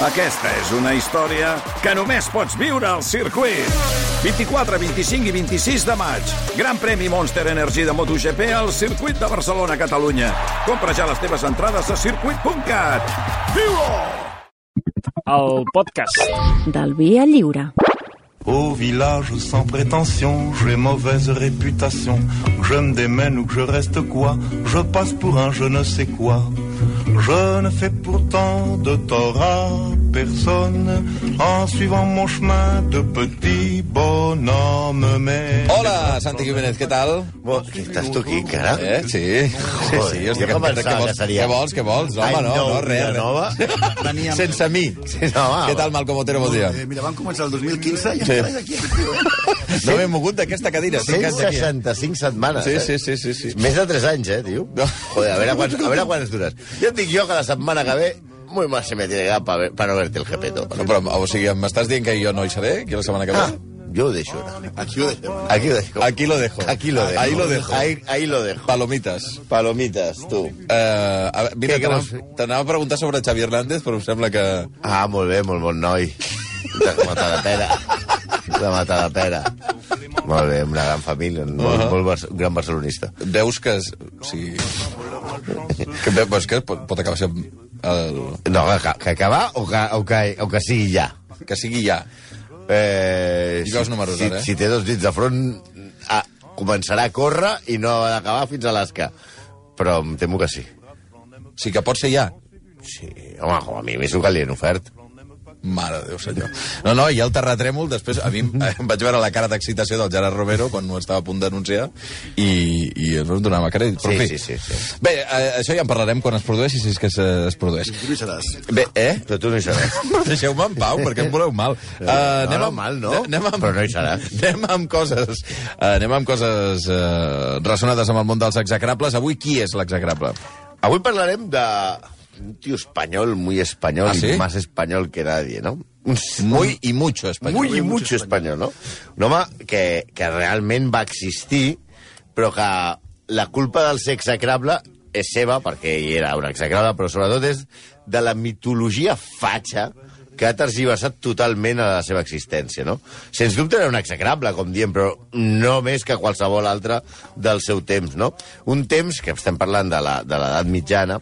Aquesta és una història que només pots viure al circuit. 24, 25 i 26 de maig. Gran premi Monster Energy de MotoGP al circuit de Barcelona, Catalunya. Compra ja les teves entrades a circuit.cat. Viu-ho! El podcast. Del Via Lliure. Au village sans prétention, j'ai mauvaise réputation. Je me démène ou que je reste quoi, je passe pour un je ne sais quoi. Je ne fais pourtant de tort à personne en suivant mon chemin de petit bonhomme. Mais Hola, Santi Jiménez, què tal? Bo, que estàs tu aquí, encara? Eh, sí. Sí, sí, jo estic que encantat. pensava Què vols? que seria- Què vols, què vols? Home, Any no, nou, no, res, nova. Sense mi. no, va, què tal, Malcom Otero, bon dia? Eh, mira, van començar el 2015 i Sí. encara aquí. No m'he mogut d'aquesta cadira. Cinc anys aquí. 165 setmanes, Sí, eh? sí, sí, sí, sí. Més de 3 anys, eh, tio? No. Joder, a veure quants, a veure quants dures. Ja et dic jo que la setmana que ve muy mal se me tiene para, ver, para no verte el jepeto. No, però, o sigui, m'estàs dient que jo no hi seré, aquí la setmana que ve? Ah, jo ho deixo. No? Aquí ho deixem. Aquí lo dejo. Aquí lo dejo. Aquí lo dejo. Ahí lo dejo. Ahí, ahí lo dejo. Palomites. Palomitas, tu. Uh, a veure, mira, t'anava a preguntar sobre Xavi Hernández, però em sembla que... Ah, molt bé, molt bon noi. De matar de pera. De matar de pera. Molt bé, una gran família, un Uh -huh. molt bar gran barcelonista. Veus que... és- O sigui... Que veus que pot, pot acabar sent el... No, que, que acabar o que, o, que, o que sigui ja. Que sigui ja. Eh, Digue els números, si, ara, eh? Si té dos dits de front, ah, començarà a córrer i no ha d'acabar fins a l'asca. Però em temo que sí. Sigui que pot ser ja. Sí, home, com a mi és el que li han ofert. Mare de Déu, senyor. No, no, i el terratrèmol, després a mi em vaig veure la cara d'excitació del Gerard Romero quan ho estava a punt d'anunciar i, i ens vam donar a crèdit. Però, Sí, fi. sí, sí, sí. Bé, eh, això ja en parlarem quan es produeixi, si és que es, es produeix. Tu no hi seràs. Bé, eh? Però tu no hi seràs. Deixeu-me en pau, perquè em voleu mal. Uh, no, no, mal, no. Anem amb, Però no hi seràs. Anem amb coses, uh, anem amb coses uh, relacionades amb el món dels execrables. Avui qui és l'execrable? Avui parlarem de un tío espanyol, muy español, ¿Ah, sí? y más español que nadie, ¿no? Muy i mucho espanyol. Muy i mucho espanyol, no? Un home que, que realment va existir, però que la culpa del ser execrable és seva, perquè ell era un execrable, però sobretot és de la mitologia fatxa que ha tergiversat totalment a la seva existència, no? Sens dubte era un execrable, com diem, però no més que qualsevol altre del seu temps, no? Un temps, que estem parlant de la- de l'edat mitjana,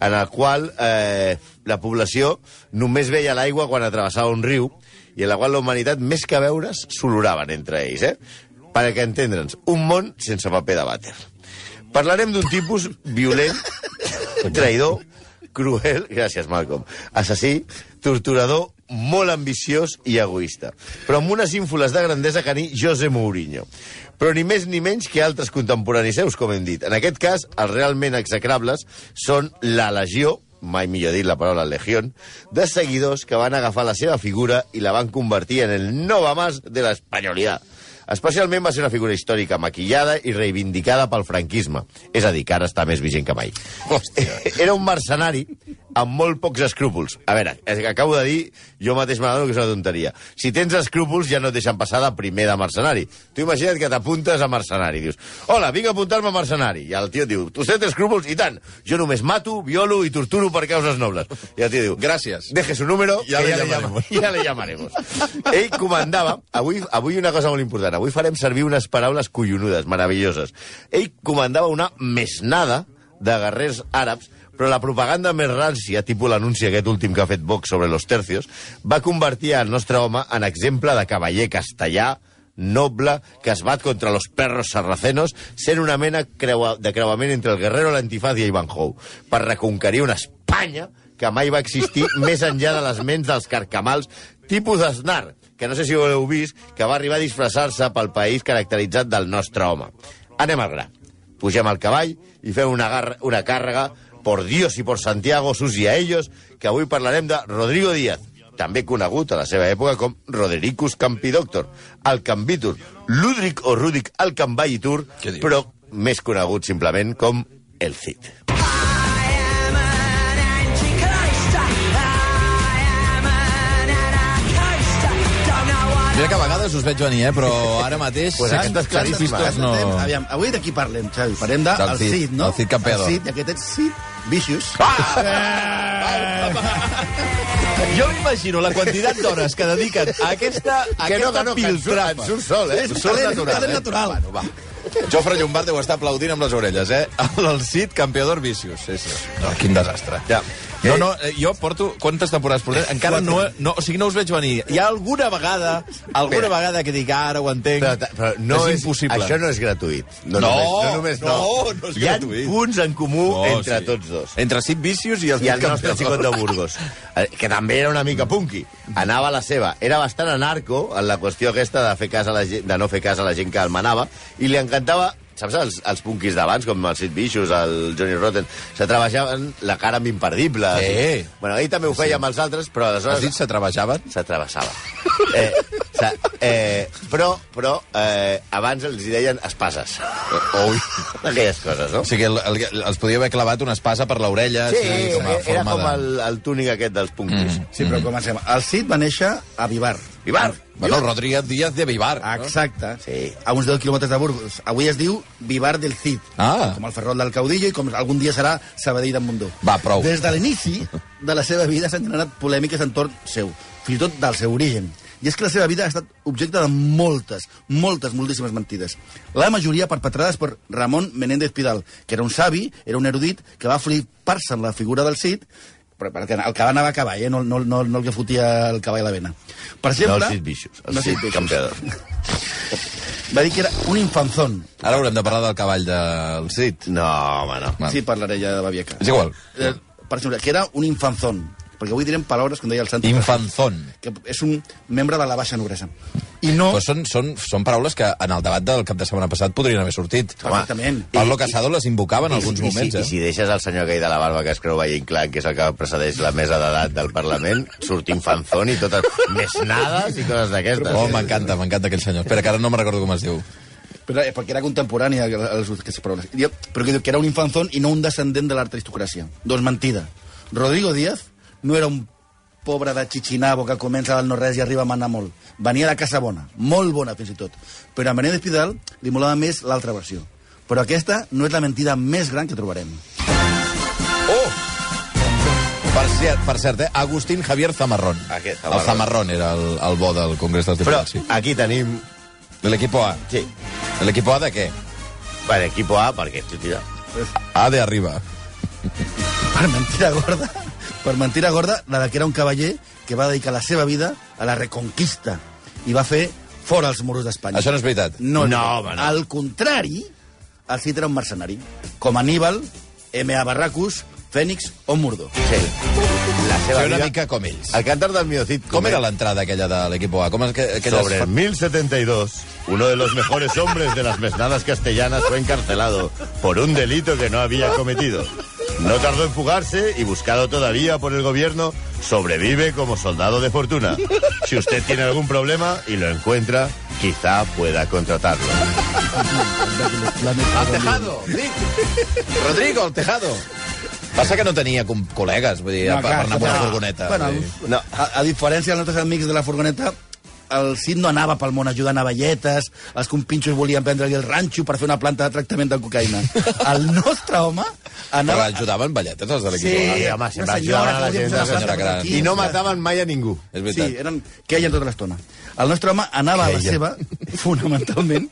en el qual eh, la població només veia l'aigua quan atrevessava un riu i en la qual la humanitat, més que veure's, s'oloraven entre ells, eh? Perquè entendre'ns, un món sense paper de vàter. Parlarem d'un tipus violent, traïdor, cruel, gràcies Malcolm, assassí, torturador, molt ambiciós i egoista, però amb unes ínfoles de grandesa que ni José Mourinho. Però ni més ni menys que altres contemporanis seus, com hem dit. En aquest cas, els realment execrables són la legió, mai millor dit la paraula legión, de seguidors que van agafar la seva figura i la van convertir en el nova mas de l'espanyolitat. Especialment va ser una figura històrica maquillada i reivindicada pel franquisme. És a dir, que ara està més vigent que mai. Hòstia. Era un mercenari amb molt pocs escrúpols. A veure, és que acabo de dir, jo mateix m'adono que és una tonteria. Si tens escrúpols ja no et deixen passar de primer de mercenari. Tu imagina't que t'apuntes a mercenari. Dius, hola, vinc a apuntar-me a mercenari. I el tio diu, tu tens escrúpols? I tant, jo només mato, violo i torturo per causes nobles. I el tio diu, Gràcies. Deje su número, que le le llamaremos. llama- ya le llamaremos. Ell comandava, avui, avui una cosa molt important, avui farem servir unes paraules collonudes, meravelloses. Ell comandava una mesnada de guerrers àrabs, però la propaganda més rància, tipus l'anunci aquest últim que ha fet Vox sobre los tercios, va convertir el nostre home en exemple de cavaller castellà, noble, que es bat contra los perros sarracenos, sent una mena creua, de creuament entre el guerrero, l'antifaz i Ivanhoe, per reconquerir una Espanya que mai va existir més enllà de les ments dels carcamals tipus d'Aznar, que no sé si ho heu vist, que va arribar a disfressar-se pel país caracteritzat del nostre home. Anem al gra. Pugem al cavall i fem una, una càrrega por Dios i por Santiago, sus i a ellos, que avui parlarem de Rodrigo Díaz, també conegut a la seva època com Rodericus Campidoctor, el Cambitur, Ludric o Rudic el Què dius? però més conegut simplement com el Cid. Mira que a vegades us veig venir, eh? però ara mateix... Pues aquesta és claríssima, Pistos eh? no... Aviam, avui de qui parlem, Xavi? Parlem de Del el Cid, Cid, no? el Cid Campeador. El Cid, i aquest és Cid Vicious. Ah! Jo m'imagino la quantitat d'hores que dediquen a aquesta, a Que no, aquesta que no, que en surt, sol, eh? És talent, natural, talent eh? natural. Bueno, va. Jofre Llombard deu estar aplaudint amb les orelles, eh? El Cid, campeador vicius. Sí, sí. No, quin desastre. Ja. No, no, eh, jo porto... Quantes temporades portem? Encara no, no... O sigui, no us veig venir. Hi ha alguna vegada, alguna Mira. vegada que dic, ara ho entenc. Però, però no és és, impossible. Això no és gratuït. No, No, només, no, només no. no, no és Hi ha gratuït. punts en comú No, entre sí. tots dos. Entre Cid Vicius i el I el nostre xicot de Burgos, eh, que també era una mica punky. Anava a la seva. Era bastant anarco en la qüestió aquesta de, fer cas a la gent, de no fer cas a la gent que el manava, i li encantava saps els, els punkis d'abans, com el Sid Vicious, el Johnny Rotten, se treballaven la cara amb imperdibles. Sí. Bueno, ell també ho feia amb els altres, però Has aleshores dit se treballaven? s'atravessava. Eh, sa, eh, però però eh, abans els hi deien espases. Ui. Aquelles coses, no? O sigui, el, el, els podia haver clavat una espasa per l'orella, Sí, així, com a era forma com de... el, el túnic aquest dels punkis. Sí, però comencem. El Cid va néixer a Vivar. Vivar! Bueno, Rodríguez Díaz de Vivar. no? Exacte. Sí. A uns 10 quilòmetres de Burgos. Avui es diu Vivar del Cid. Ah. Com el Ferrol del Caudillo i com algun dia serà Sabadell d'en Mundó. Va, prou. Des de l'inici de la seva vida s'han generat polèmiques entorn seu, fins i tot del seu origen. I és que la seva vida ha estat objecte de moltes, moltes, moltíssimes mentides. La majoria perpetrades per Ramon Menéndez Pidal, que era un savi, era un erudit, que va flipar-se en la figura del Cid, però perquè el que va anar a cavall, eh? no, no, no, no el que fotia el cavall a la vena. Per No exemple... el Sid Vicious, el No Vicious. campeador. Va dir que era un infanzón. Ara haurem de parlar del cavall del Cid. No, home, no. Sí, parlaré ja de Babieca. És igual. Eh, per exemple, que era un infanzón. Perquè avui direm paraules, com deia el Santi. Infanzón. Que és un membre de la baixa nobresa. I no... Però són, són, són paraules que en el debat del cap de setmana passat podrien haver sortit. Perfectament. Pablo Casado les invocava en alguns I, moments, si, I eh? si deixes el senyor aquell de la barba que es creu Valle Inclán, que és el que precedeix la mesa d'edat del Parlament, surt infanzón i totes mesnades i coses d'aquestes. Oh, m'encanta, m'encanta aquell senyor. Espera, que ara no me'n recordo com es diu. Però, eh, perquè era contemporani a, a les aquestes paraules. Però que diu que era un infanzón i no un descendent de l'aristocràcia. Doncs mentida. Rodrigo Díaz no era un pobre de Chichinabo que comença del no-res i arriba a manar molt. Venia de casa bona, molt bona fins i tot. Però a Menéndez Pidal li molava més l'altra versió. Però aquesta no és la mentida més gran que trobarem. Oh! Per cert, per cert eh? Agustín Javier Zamarrón. Aquest, El Zamarrón era el, el bo del Congrés dels Però Diputats, sí. aquí tenim... De l'equipo A. Sí. De l'equipo A de què? Bueno, equipo A, perquè, tira. A de arriba. Per mentira gorda, per mentira gorda, la de que era un cavaller que va dedicar la seva vida a la reconquista i va fer fora els moros d'Espanya. Això no és veritat. No, No, no, home, no. Al contrari, el Cid era un mercenari, com Aníbal, M.A. Barracus, Fènix o Murdo. Sí. La seva Fer una vida... mica com ells. El cantar del Miocid... Com era l'entrada aquella de l'equipo A? Com és que, aquelles... Sobre el 1072, uno de los mejores hombres de las mesnadas castellanas fue encarcelado por un delito que no había cometido. No tardó en fugarse y buscado todavía por el gobierno, sobrevive como soldado de fortuna. Si usted tiene algún problema y lo encuentra, quizá pueda contratarlo. Al Tejado. Rodrigo, al Tejado. Passa que no tenia com col·legues, vull dir, no, per, per anar amb una furgoneta. Bueno. No. a, a diferència dels nostres amics de la furgoneta, el Cid no anava pel món ajudant a velletes, els compinxos volien prendre-li el ranxo per fer una planta de tractament de cocaïna. El nostre home Però anava... ajudaven balletes, els de l'equip Sí. Sí, home, sempre ajudaven a la que gent. una senyora gran. I no mataven mai a ningú. És Sí, veritat. eren queien tota l'estona. El nostre home anava a la Queien. seva, fonamentalment,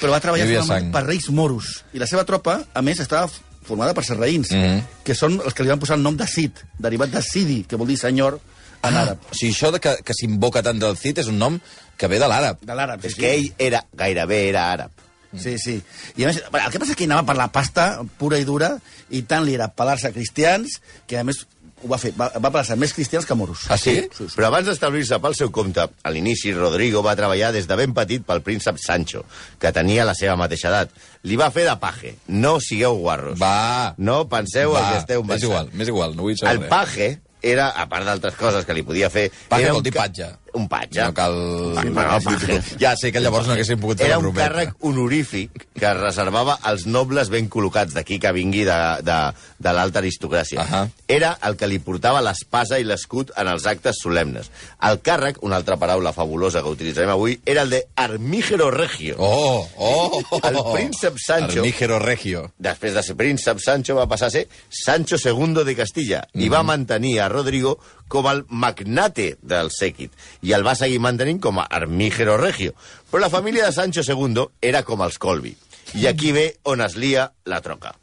però va treballar per reis moros. I la seva tropa, a més, estava formada per serraïns, Mhm. que són els que li van posar el nom de Cid, derivat de Sidi, que vol dir senyor en àrab. O sigui, això de que, que s'invoca tant del Cid és un nom que ve de l'àrab. De l'àrab, És que ell era, gairebé era àrab. Sí, sí. I a més, el que passa és que anava per la pasta pura i dura i tant li era pelar-se a cristians que, a més, ho va fer. Va, va pelar-se més cristians que moros. Ah, sí? Però abans d'establir-se pel seu compte, a l'inici Rodrigo va treballar des de ben petit pel príncep Sancho, que tenia la seva mateixa edat. Li va fer de paje. No sigueu guarros. Va. No penseu el Va, que esteu és pensant. igual, m'és igual, no vull saber El paje era, a part d'altres coses que li podia fer... Paje era un dir ca- patge. Un patge. No cal... Sí, no, paje. Ja sé que llavors no haguéssim pogut fer Era un càrrec honorífic que es reservava als nobles ben col·locats d'aquí que vingui de, de, de l'alta aristocràcia. Ahà. Era el que li portava l'espasa i l'escut en els actes solemnes. El càrrec, una altra paraula fabulosa que utilitzarem avui, era el de armígero regio. Oh, oh! El príncep Sancho- Armígero Regio. Després de ser príncep, Sancho va passar a ser Sancho II de Castilla i va mantenir a Rodrigo com el magnate del séquit i el va seguir mantenint com a armígero regio. Però la família de Sancho II era com els Colby. I aquí ve on es lia la troca.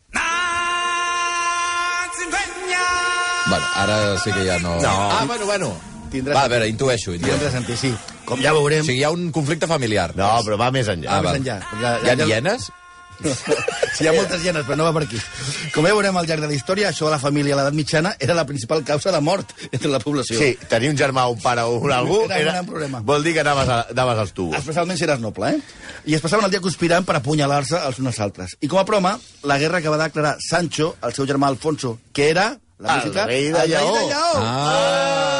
Bueno, ara sí que ja no... No. Ah, bueno, bueno. Tindràs- Va, a veure, intueixo. Intueixo. de sentir, sí. Com ja veurem... O sigui, hi ha un conflicte familiar. No, però va més enllà. Ah, més val. enllà. Ja- Hi ha ja- hienes? Sí, hi ha moltes hienes, però no va per aquí. Com ja veurem al llarg de la història, això de la família a l'edat mitjana era la principal causa de mort entre la població. Sí, tenir un germà, un pare o un algú... Era un gran problema. Vol dir que anaves, a, anaves als tubos. Especialment si eres noble, eh? I es passaven el dia conspirant per apunyalar-se els uns als altres. I com a broma, la guerra que va declarar Sancho, el seu germà Alfonso, que era... La El música, rei de el Lleó. Rei de Lleó. Ah.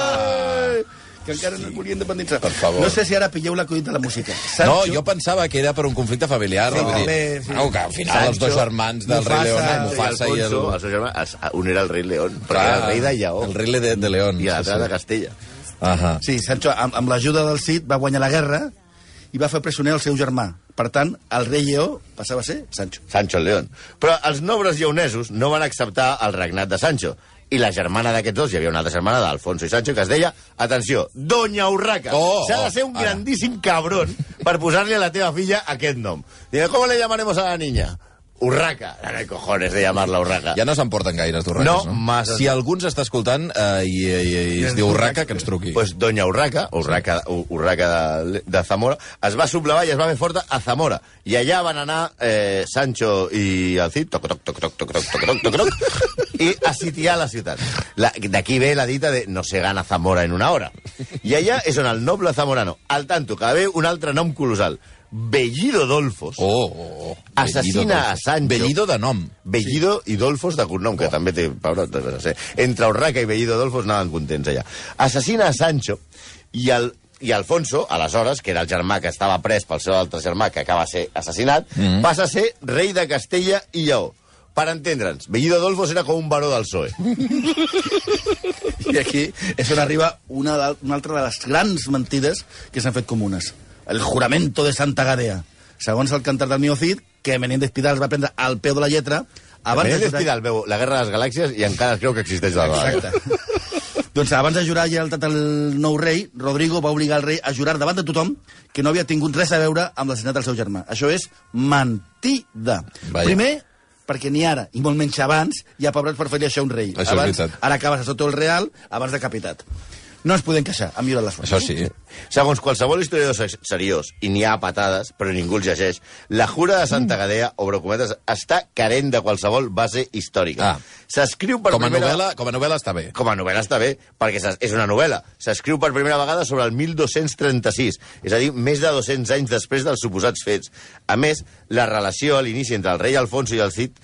Que encara no es volia independitzar. Per favor. No sé si ara pilleu l'acudit de la música. No, jo pensava que era per un conflicte familiar. Sí, vull dir, també, sí. no, que al final els dos germans del Mufasa, rei León, i Mufasa i el... El seu germà, es- un era el rei León, perquè Clar, era el rei de Lleó. El rei de, de León. I l'altre sí, de sí. Castella. Ahà. Sí, Sancho, amb, amb l'ajuda del Cid, va guanyar la guerra i va fer presoner el seu germà. Per tant, el rei Lleó passava a ser Sancho. Sancho el León. Però els nobres lleonesos no van acceptar el regnat de Sancho. I la germana d'aquests dos, hi havia una altra germana d'Alfonso i Sancho, que es deia, atenció, Doña Urraca. Oh, S'ha de oh, ser un ara. grandíssim cabrón per posar-li a la teva filla aquest nom. Digue, ¿cómo le llamaremos a la niña? Urraca. No hay cojones de llamarla Urraca. Ja no s'emporten gaires d'urraques, No, no? massa. Si algú ens està escoltant eh, i, i, i es diu Urraca, que ens truqui. Pues Doña Urraca, Urraca, Urraca de, de Zamora, es va sublevar i es va fer forta a Zamora. I allà van anar eh, Sancho i el Cid, toc, toc, toc, toc, toc, toc, toc, toc, toc, i a sitiar la ciutat. La- D'aquí ve la dita de no se gana Zamora en una hora. I allà és on el noble zamorano, al tanto, que ve un altre nom colossal, Bellido Dolfos, Oh, oh, oh. Assassina Bellido a. Sancho. Bellido de nom. Bellido i Dolfos de cognom, que també té no sé. Entre Urraca i Bellido Dolfos anaven contents allà. Assassina a Sancho i el i Alfonso, aleshores, que era el germà que estava pres pel seu altre germà, que acaba ser assassinat, mm -hmm. passa a ser rei de Castella i Lleó. Per entendre'ns, Bellido Dolfos era com un baró del PSOE. I aquí és on arriba una, una altra de les grans mentides que s'han fet comunes. El juramento de Santa Gadea. Segons el cantar del Mio Cid, que Menéndez Pidal es va prendre al peu de la lletra, abans Abans de de. Pidal veu la guerra de les galàxies i encara es creu que existeix la. Exacte. doncs abans de jurar lleialtat al nou rei, Rodrigo va obligar el rei a jurar davant de tothom que no havia tingut res a veure amb l'assassinat del seu germà. Això és mentida. Vaja. Primer, perquè ni ara, i molt menys abans, hi ha pebrats per fer-li això a un rei. Això abans. Ara acabes a sota el real, abans decapitat. No ens podem queixar, han millorat les fonts. Això sí. Segons qualsevol historiador se- seriós, i n'hi ha patades, però ningú el llegeix, la jura de Santa Gadea, obre cometes, està carent de qualsevol base històrica. Ah. S'escriu per Com a, primera... novel·la, com a novel·la està bé. Com a novel·la està bé, perquè és una novel·la. S'escriu per primera vegada sobre el 1236, és a dir, més de 200 anys després dels suposats fets. A més, la relació a l'inici entre el rei Alfonso i el Cid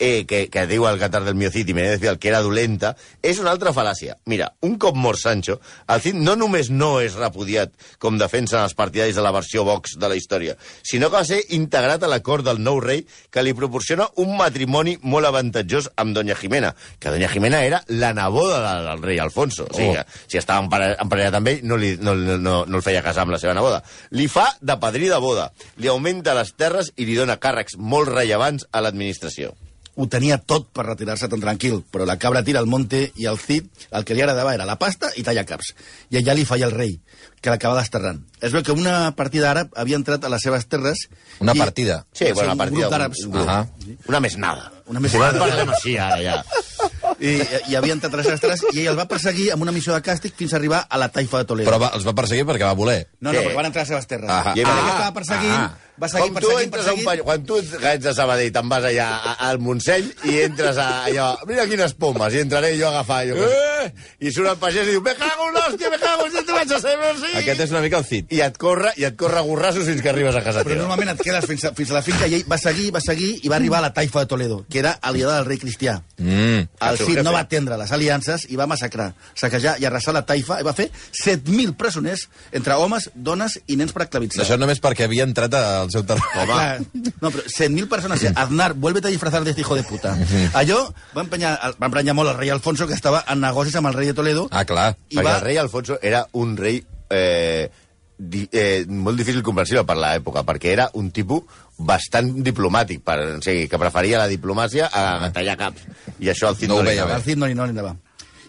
eh, que, que diu el Qatar del Miocid i Menéndez Pidal que era dolenta, és una altra fal·làcia. Mira, un cop mort Sancho, el Cid no només no és repudiat com defensen els partidaris de la versió Vox de la història, sinó que va ser integrat a la cort del nou rei que li proporciona un matrimoni molt avantatjós amb Doña Jimena, que Doña Jimena era la neboda del, del rei Alfonso. O sigui, Oh. que, si estava empare- emparellat amb ell, no, li, no, no, no, no el feia casar amb la seva neboda. Li fa de padrí de boda, li augmenta les terres i li dona càrrecs molt rellevants a l'administració. Ho tenia tot per retirar-se tan tranquil, però la cabra tira al monte i el Cid el que li agradava era la pasta i tallar caps. I allà li falla el rei, que l'acaba desterrant. Es veu que una partida àrab havia entrat a les seves terres... Una i- partida? Sí, Sí, bueno, un una partida... grup d'àrabs. un grup. Ahà. Una mesnada. Una mesnada. Si no en parlem així, ara, ja. I, i havia entrat a les seves terres i ell el va perseguir amb una missió de càstig fins a arribar a la taifa de Toledo. Però va, els va perseguir perquè va voler. No, no, Què? perquè van entrar a les seves terres. Ah, I ah, ell que estava perseguint, ah. va seguir Com tu perseguint, un perseguint... pany... Quan tu que ets de Sabadell te'n vas allà al Montseny i entres a allò... Mira quines pomes, i entraré jo a agafar... Jo, eh! I surt el pagès i diu, me cago en l'hòstia, me cago en l'hòstia, vaig a ser sí! Aquest és una mica el Cid. I et corre, i et corre gorrassos fins que arribes a casa Però teva. normalment et quedes fins a, fins a la finca i ell va seguir, va seguir i va arribar a la taifa de Toledo, que era aliada del rei cristià. Mm. El Cid no va atendre les aliances i va massacrar, saquejar i arrasar la taifa i va fer 7.000 presoners entre homes, dones i nens per esclavitzar. Això només perquè havia entrat al seu territori. Clar, No, però 100.000 persones. Aznar, vuélvete a disfrazar de este hijo de puta. Allò va emprenyar, va emprenyar molt el rei Alfonso, que estava en negocis amb el rei de Toledo. Ah, clar. I Perquè va... el rei Alfonso era un rei eh, di, eh, molt difícil comprensible per l'època, perquè era un tipus bastant diplomàtic, per, o sigui, que preferia la diplomàcia a tallar caps. I això al Cid No ho li veia anava. Al Cid no li, no li anava.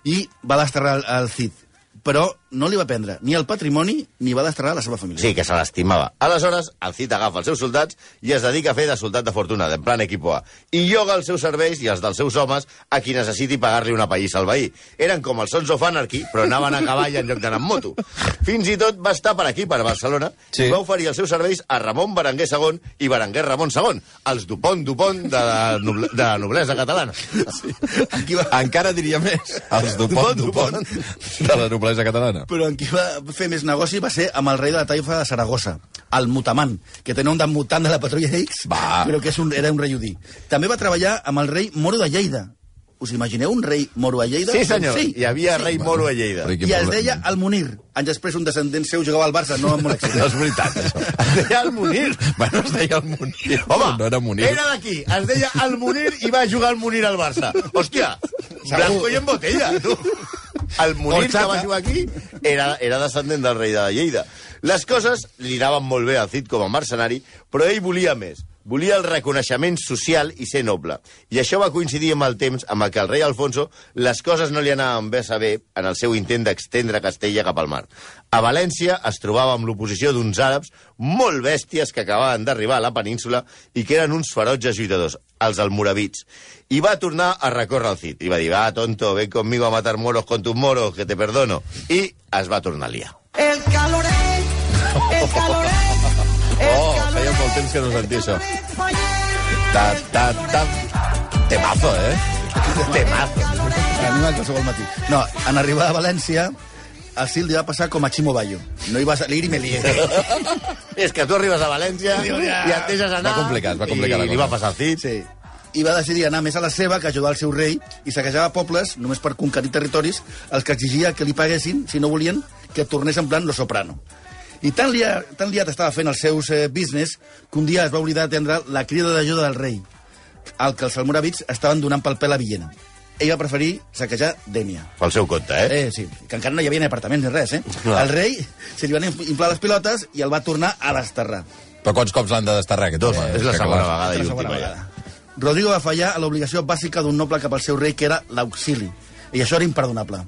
i va desterrar el, el Cid. Però no li va prendre ni el patrimoni ni va desterrar la seva família. Sí, que se l'estimava. Aleshores, el Cid agafa els seus soldats i es dedica a fer de soldat de fortuna, d'en plan equipo A. I lloga els seus serveis i els dels seus homes a qui necessiti pagar-li una pallissa al veí. Eren com els Sons of Anarchy, però anaven a cavall en lloc d'anar en moto. Fins i tot va estar per aquí, per Barcelona, Sí. sí. i va oferir els seus serveis a Ramon Berenguer II i Berenguer Ramon II, els Dupont Dupont de la, noble, de la noblesa catalana. Aquí va, Encara diria més, els Dupont, Dupont, Dupont, de la noblesa catalana. Però en qui va fer més negoci va ser amb el rei de la taifa de Saragossa, el Mutaman, que tenia un de mutant de la patrulla X, Va. però que és un, era un rei udí. També va treballar amb el rei Moro de Lleida. Us imagineu un rei Moro a Lleida? Sí, senyor. Sí. Hi havia rei Moro a Lleida. I es deia el Munir. Anys després un descendent seu jugava al Barça, no amb molt èxit. No és veritat, això. Es deia el Munir. Bueno, es deia el Munir. Home, no era Munir. era d'aquí. Es deia el Munir i va jugar el Munir al Barça. Hòstia, blanco i en botella, tu. El Munir que va jugar aquí era, era descendent del rei de Lleida. Les coses li anaven molt bé al Cid com a mercenari, però ell volia més. Volia el reconeixement social i ser noble. I això va coincidir amb el temps amb el que el rei Alfonso les coses no li anaven bé a saber en el seu intent d'extendre Castella cap al mar. A València es trobava amb l'oposició d'uns àrabs molt bèsties que acabaven d'arribar a la península i que eren uns ferotges lluitadors, els almoravits. I va tornar a recórrer el Cid. I va dir, va, tonto, ven conmigo a matar moros con tus moros, que te perdono. I es va tornar a liar. El caloret, el caloret, el Oh, caloret. feia molt temps que no sentia això. Ta, ta, ta. Temazo, eh? Temazo. Animal qualsevol matí. No, en arribar a València, el Cid li va passar com a Ximo Bayo. No hi va salir i me lié. És que tu arribes a València i et deixes anar... Va complicar, va complicar I la li cosa. va passar Cid. Sí. I va decidir anar més a la seva que ajudar el seu rei i saquejava pobles, només per conquerir territoris, els que exigia que li paguessin, si no volien, que tornés en plan Lo Soprano. I tan liat, tan liat estava fent els seus eh, business que un dia es va oblidar d'atendre la crida d'ajuda del rei, al que els almoravits estaven donant pel pèl a Villena. Ell va preferir saquejar Dènia. Pel seu compte, eh? Eh, sí, que encara no hi havia ni apartaments ni res, eh? Clar. El rei se li van inflar les pilotes i el va tornar a desterrar. Però quants cops l'han de desterrar, aquest home? és la segona clar. vegada i última ja. Rodrigo va fallar a l'obligació bàsica d'un noble cap al seu rei, que era l'auxili. I això era imperdonable.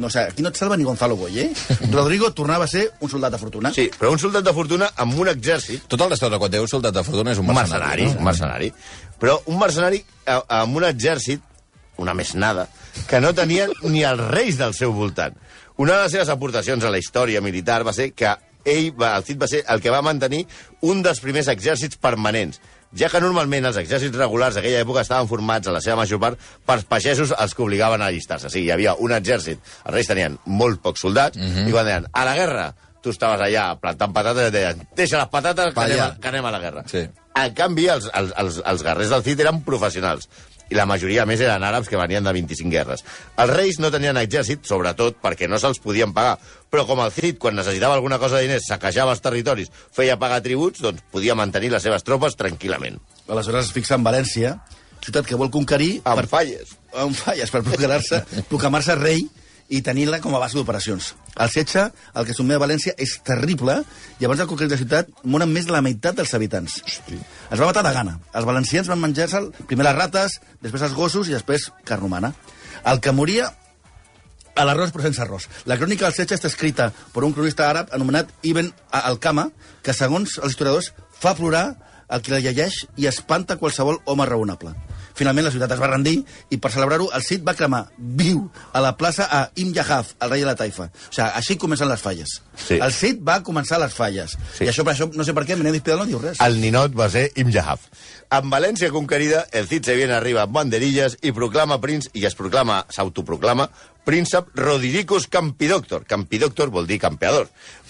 No sé, aquí no et salva ni Gonzalo Boy, eh? Rodrigo tornava a ser un soldat de fortuna. Sí, però un soldat de fortuna amb un exèrcit Tota l'estona, quan diu soldat de fortuna, és un un mercenari. mercenari, un mercenari. Però un mercenari eh, amb un exèrcit, una mesnada, que no tenien ni els reis del seu voltant. Una de les seves aportacions a la història militar va ser que ell, va, el Cid va ser el que va mantenir un dels primers exèrcits permanents, ja que normalment els exèrcits regulars d'aquella època estaven formats, a la seva major part, per pagesos als que obligaven a allistar-se. O sigui, hi havia un exèrcit, els reis tenien molt pocs soldats, i quan deien, a la guerra, tu estaves allà plantant patates i deien, deixa les patates que anem, a, que anem a la guerra. Sí. En canvi, els, els, els, els guerrers del Cid eren professionals. I la majoria, a més, eren àrabs que venien de 25 guerres. Els reis no tenien exèrcit, sobretot perquè no se'ls podien pagar. Però com el Cid, quan necessitava alguna cosa de diners, saquejava els territoris, feia pagar tributs, doncs podia mantenir les seves tropes tranquil·lament. Aleshores es fixa en València, ciutat que vol conquerir... Amb falles. amb falles per proclamar-se proclamar-se rei i tenir-la com a base d'operacions. El setge, el que sotmet a València, és terrible i abans de conquerir la ciutat moren més de la meitat dels habitants. Hosti. Es va matar de gana. Els valencians van menjar-se primer les rates, després els gossos i després carn humana. El que moria a l'arròs però sense arròs. La crònica del setge està escrita per un cronista àrab anomenat Ibn Al-Kama, que segons els historiadors fa plorar el que la llegeix i espanta qualsevol home raonable. Finalment la ciutat es va rendir i per celebrar-ho el Cid va cremar viu a la plaça a Im Yahaf, el rei de la Taifa. O sigui, així comencen les falles. Sí. El Cid va començar les falles. Sí. I això, per això, no sé per què, Menéndez Pidal no diu res. El ninot va ser Imjahaf. En València conquerida, el Cid se viene arriba amb banderilles i proclama príncipe, i es proclama, s'autoproclama, príncep Rodiricus Campidoctor. Campidoctor vol dir campeador.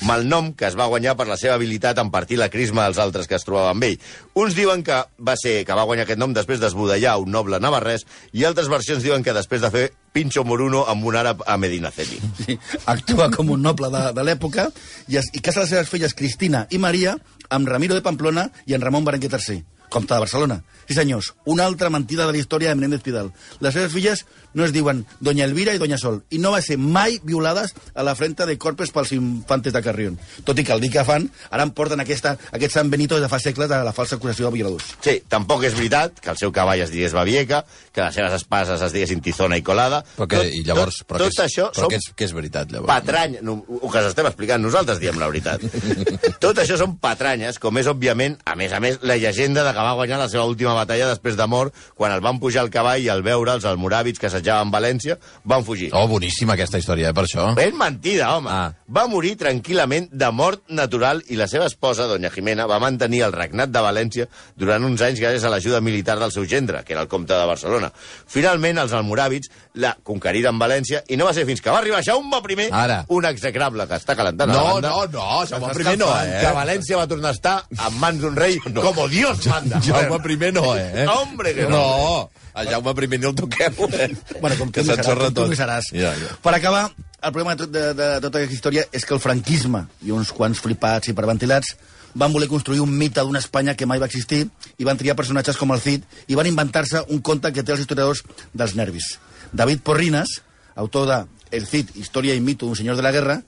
Malnom que es va guanyar per la seva habilitat en partir la crisma dels altres que es trobaven amb ell. Uns diuen que va ser que va guanyar aquest nom després d'esbudellar un noble navarrès i altres versions diuen que després de fer Pincho Moruno amb un àrab a Medinaceli. Sí, actua com un noble de, de l'època i, es, i casa les seves filles Cristina i Maria amb Ramiro de Pamplona i en Ramon Berenguer III. Comte de Barcelona. Sí, senyors, una altra mentida de la història de Menéndez Pidal. Les seves filles no es diuen Doña Elvira i Doña Sol, i no va ser mai violades a la frente de corpes pels infantes de Carrión. Tot i que el dir que fan, ara em porten aquesta, aquest Sant Benito de fa segles de la falsa acusació de violadors. Sí, tampoc és veritat que el seu cavall es digués Babieca, que les seves espases es diguessin Tizona i Colada. Però que, i llavors, tot, però tot que és, això però són que és, que és veritat, llavors. patranyes... No, el que estem explicant nosaltres diem la veritat. tot això són patranyes, com és, òbviament, a més a més, la llegenda de que va guanyar la seva última batalla després de mort, quan el van pujar al cavall i al veure els almoràvits que assetjaven València, van fugir. Oh, boníssima aquesta història, eh, per això. Ben mentida, home. Ah. Va morir tranquil·lament de mort natural i la seva esposa, doña Jimena, va mantenir el regnat de València durant uns anys gràcies a l'ajuda militar del seu gendre, que era el comte de Barcelona. Finalment, els almoràvits la conqueriren València i no va ser fins que va arribar Jaume I, Ara. un execrable que està calentant a la No, banda, no, no, Jaume I no, eh? Que València va tornar a estar en mans d'un rei no. com Dios manda. Jaume I no, eh? Hombre, que no. No, el Jaume I ni el toquem, eh? Bueno, com que seràs, s'ensorra tot. seràs. Ja, ja. Per acabar, el problema de, tot- de, de tota aquesta història és que el franquisme i uns quants flipats i hiperventilats van voler construir un mite d'una Espanya que mai va existir i van triar personatges com el Cid i van inventar-se un conte que té els historiadors dels nervis. David Porrines, autor de El Cid, història i mito d'un senyor de la guerra,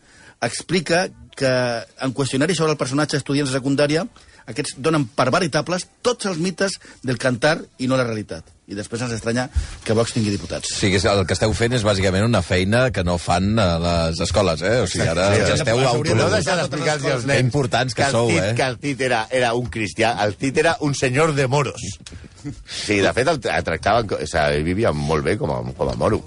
explica que en qüestionaris sobre el personatge estudiants de secundària aquests donen per veritables tots els mites del cantar i no la realitat. I després ens estranya que Vox tingui diputats. Sí, que el que esteu fent és bàsicament una feina que no fan a les escoles, eh? O sigui, ara Sí, ja esteu de No deixar d'explicar-los als nens importants que el sou, Cid, eh? Que el Cid era, era un cristià, el Cid era un senyor de moros. Sí, de fet, el, el tractaven... O sigui, vivia molt bé com a, com a moro.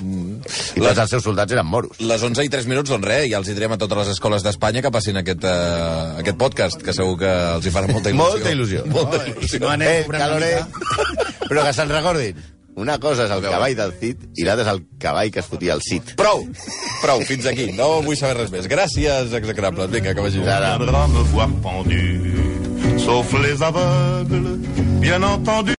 I tots els seus soldats eren moros. Les 11 i 3 minuts, doncs res, ja els hi direm a totes les escoles d'Espanya que passin aquest, uh, aquest podcast, que segur que els hi farà molta il·lusió. Molta il·lusió. Molta No, il·lusió. si no anem Eh, Caloret. mica. Però que se'n recordin. Una cosa és el cavall del Cid i l'altra és el cavall que es fotia el Cid. Prou, prou, fins aquí. No vull saber res més. Gràcies, execrables. Vinga, que vagi bé. Sauf les aveugles, bien entendu.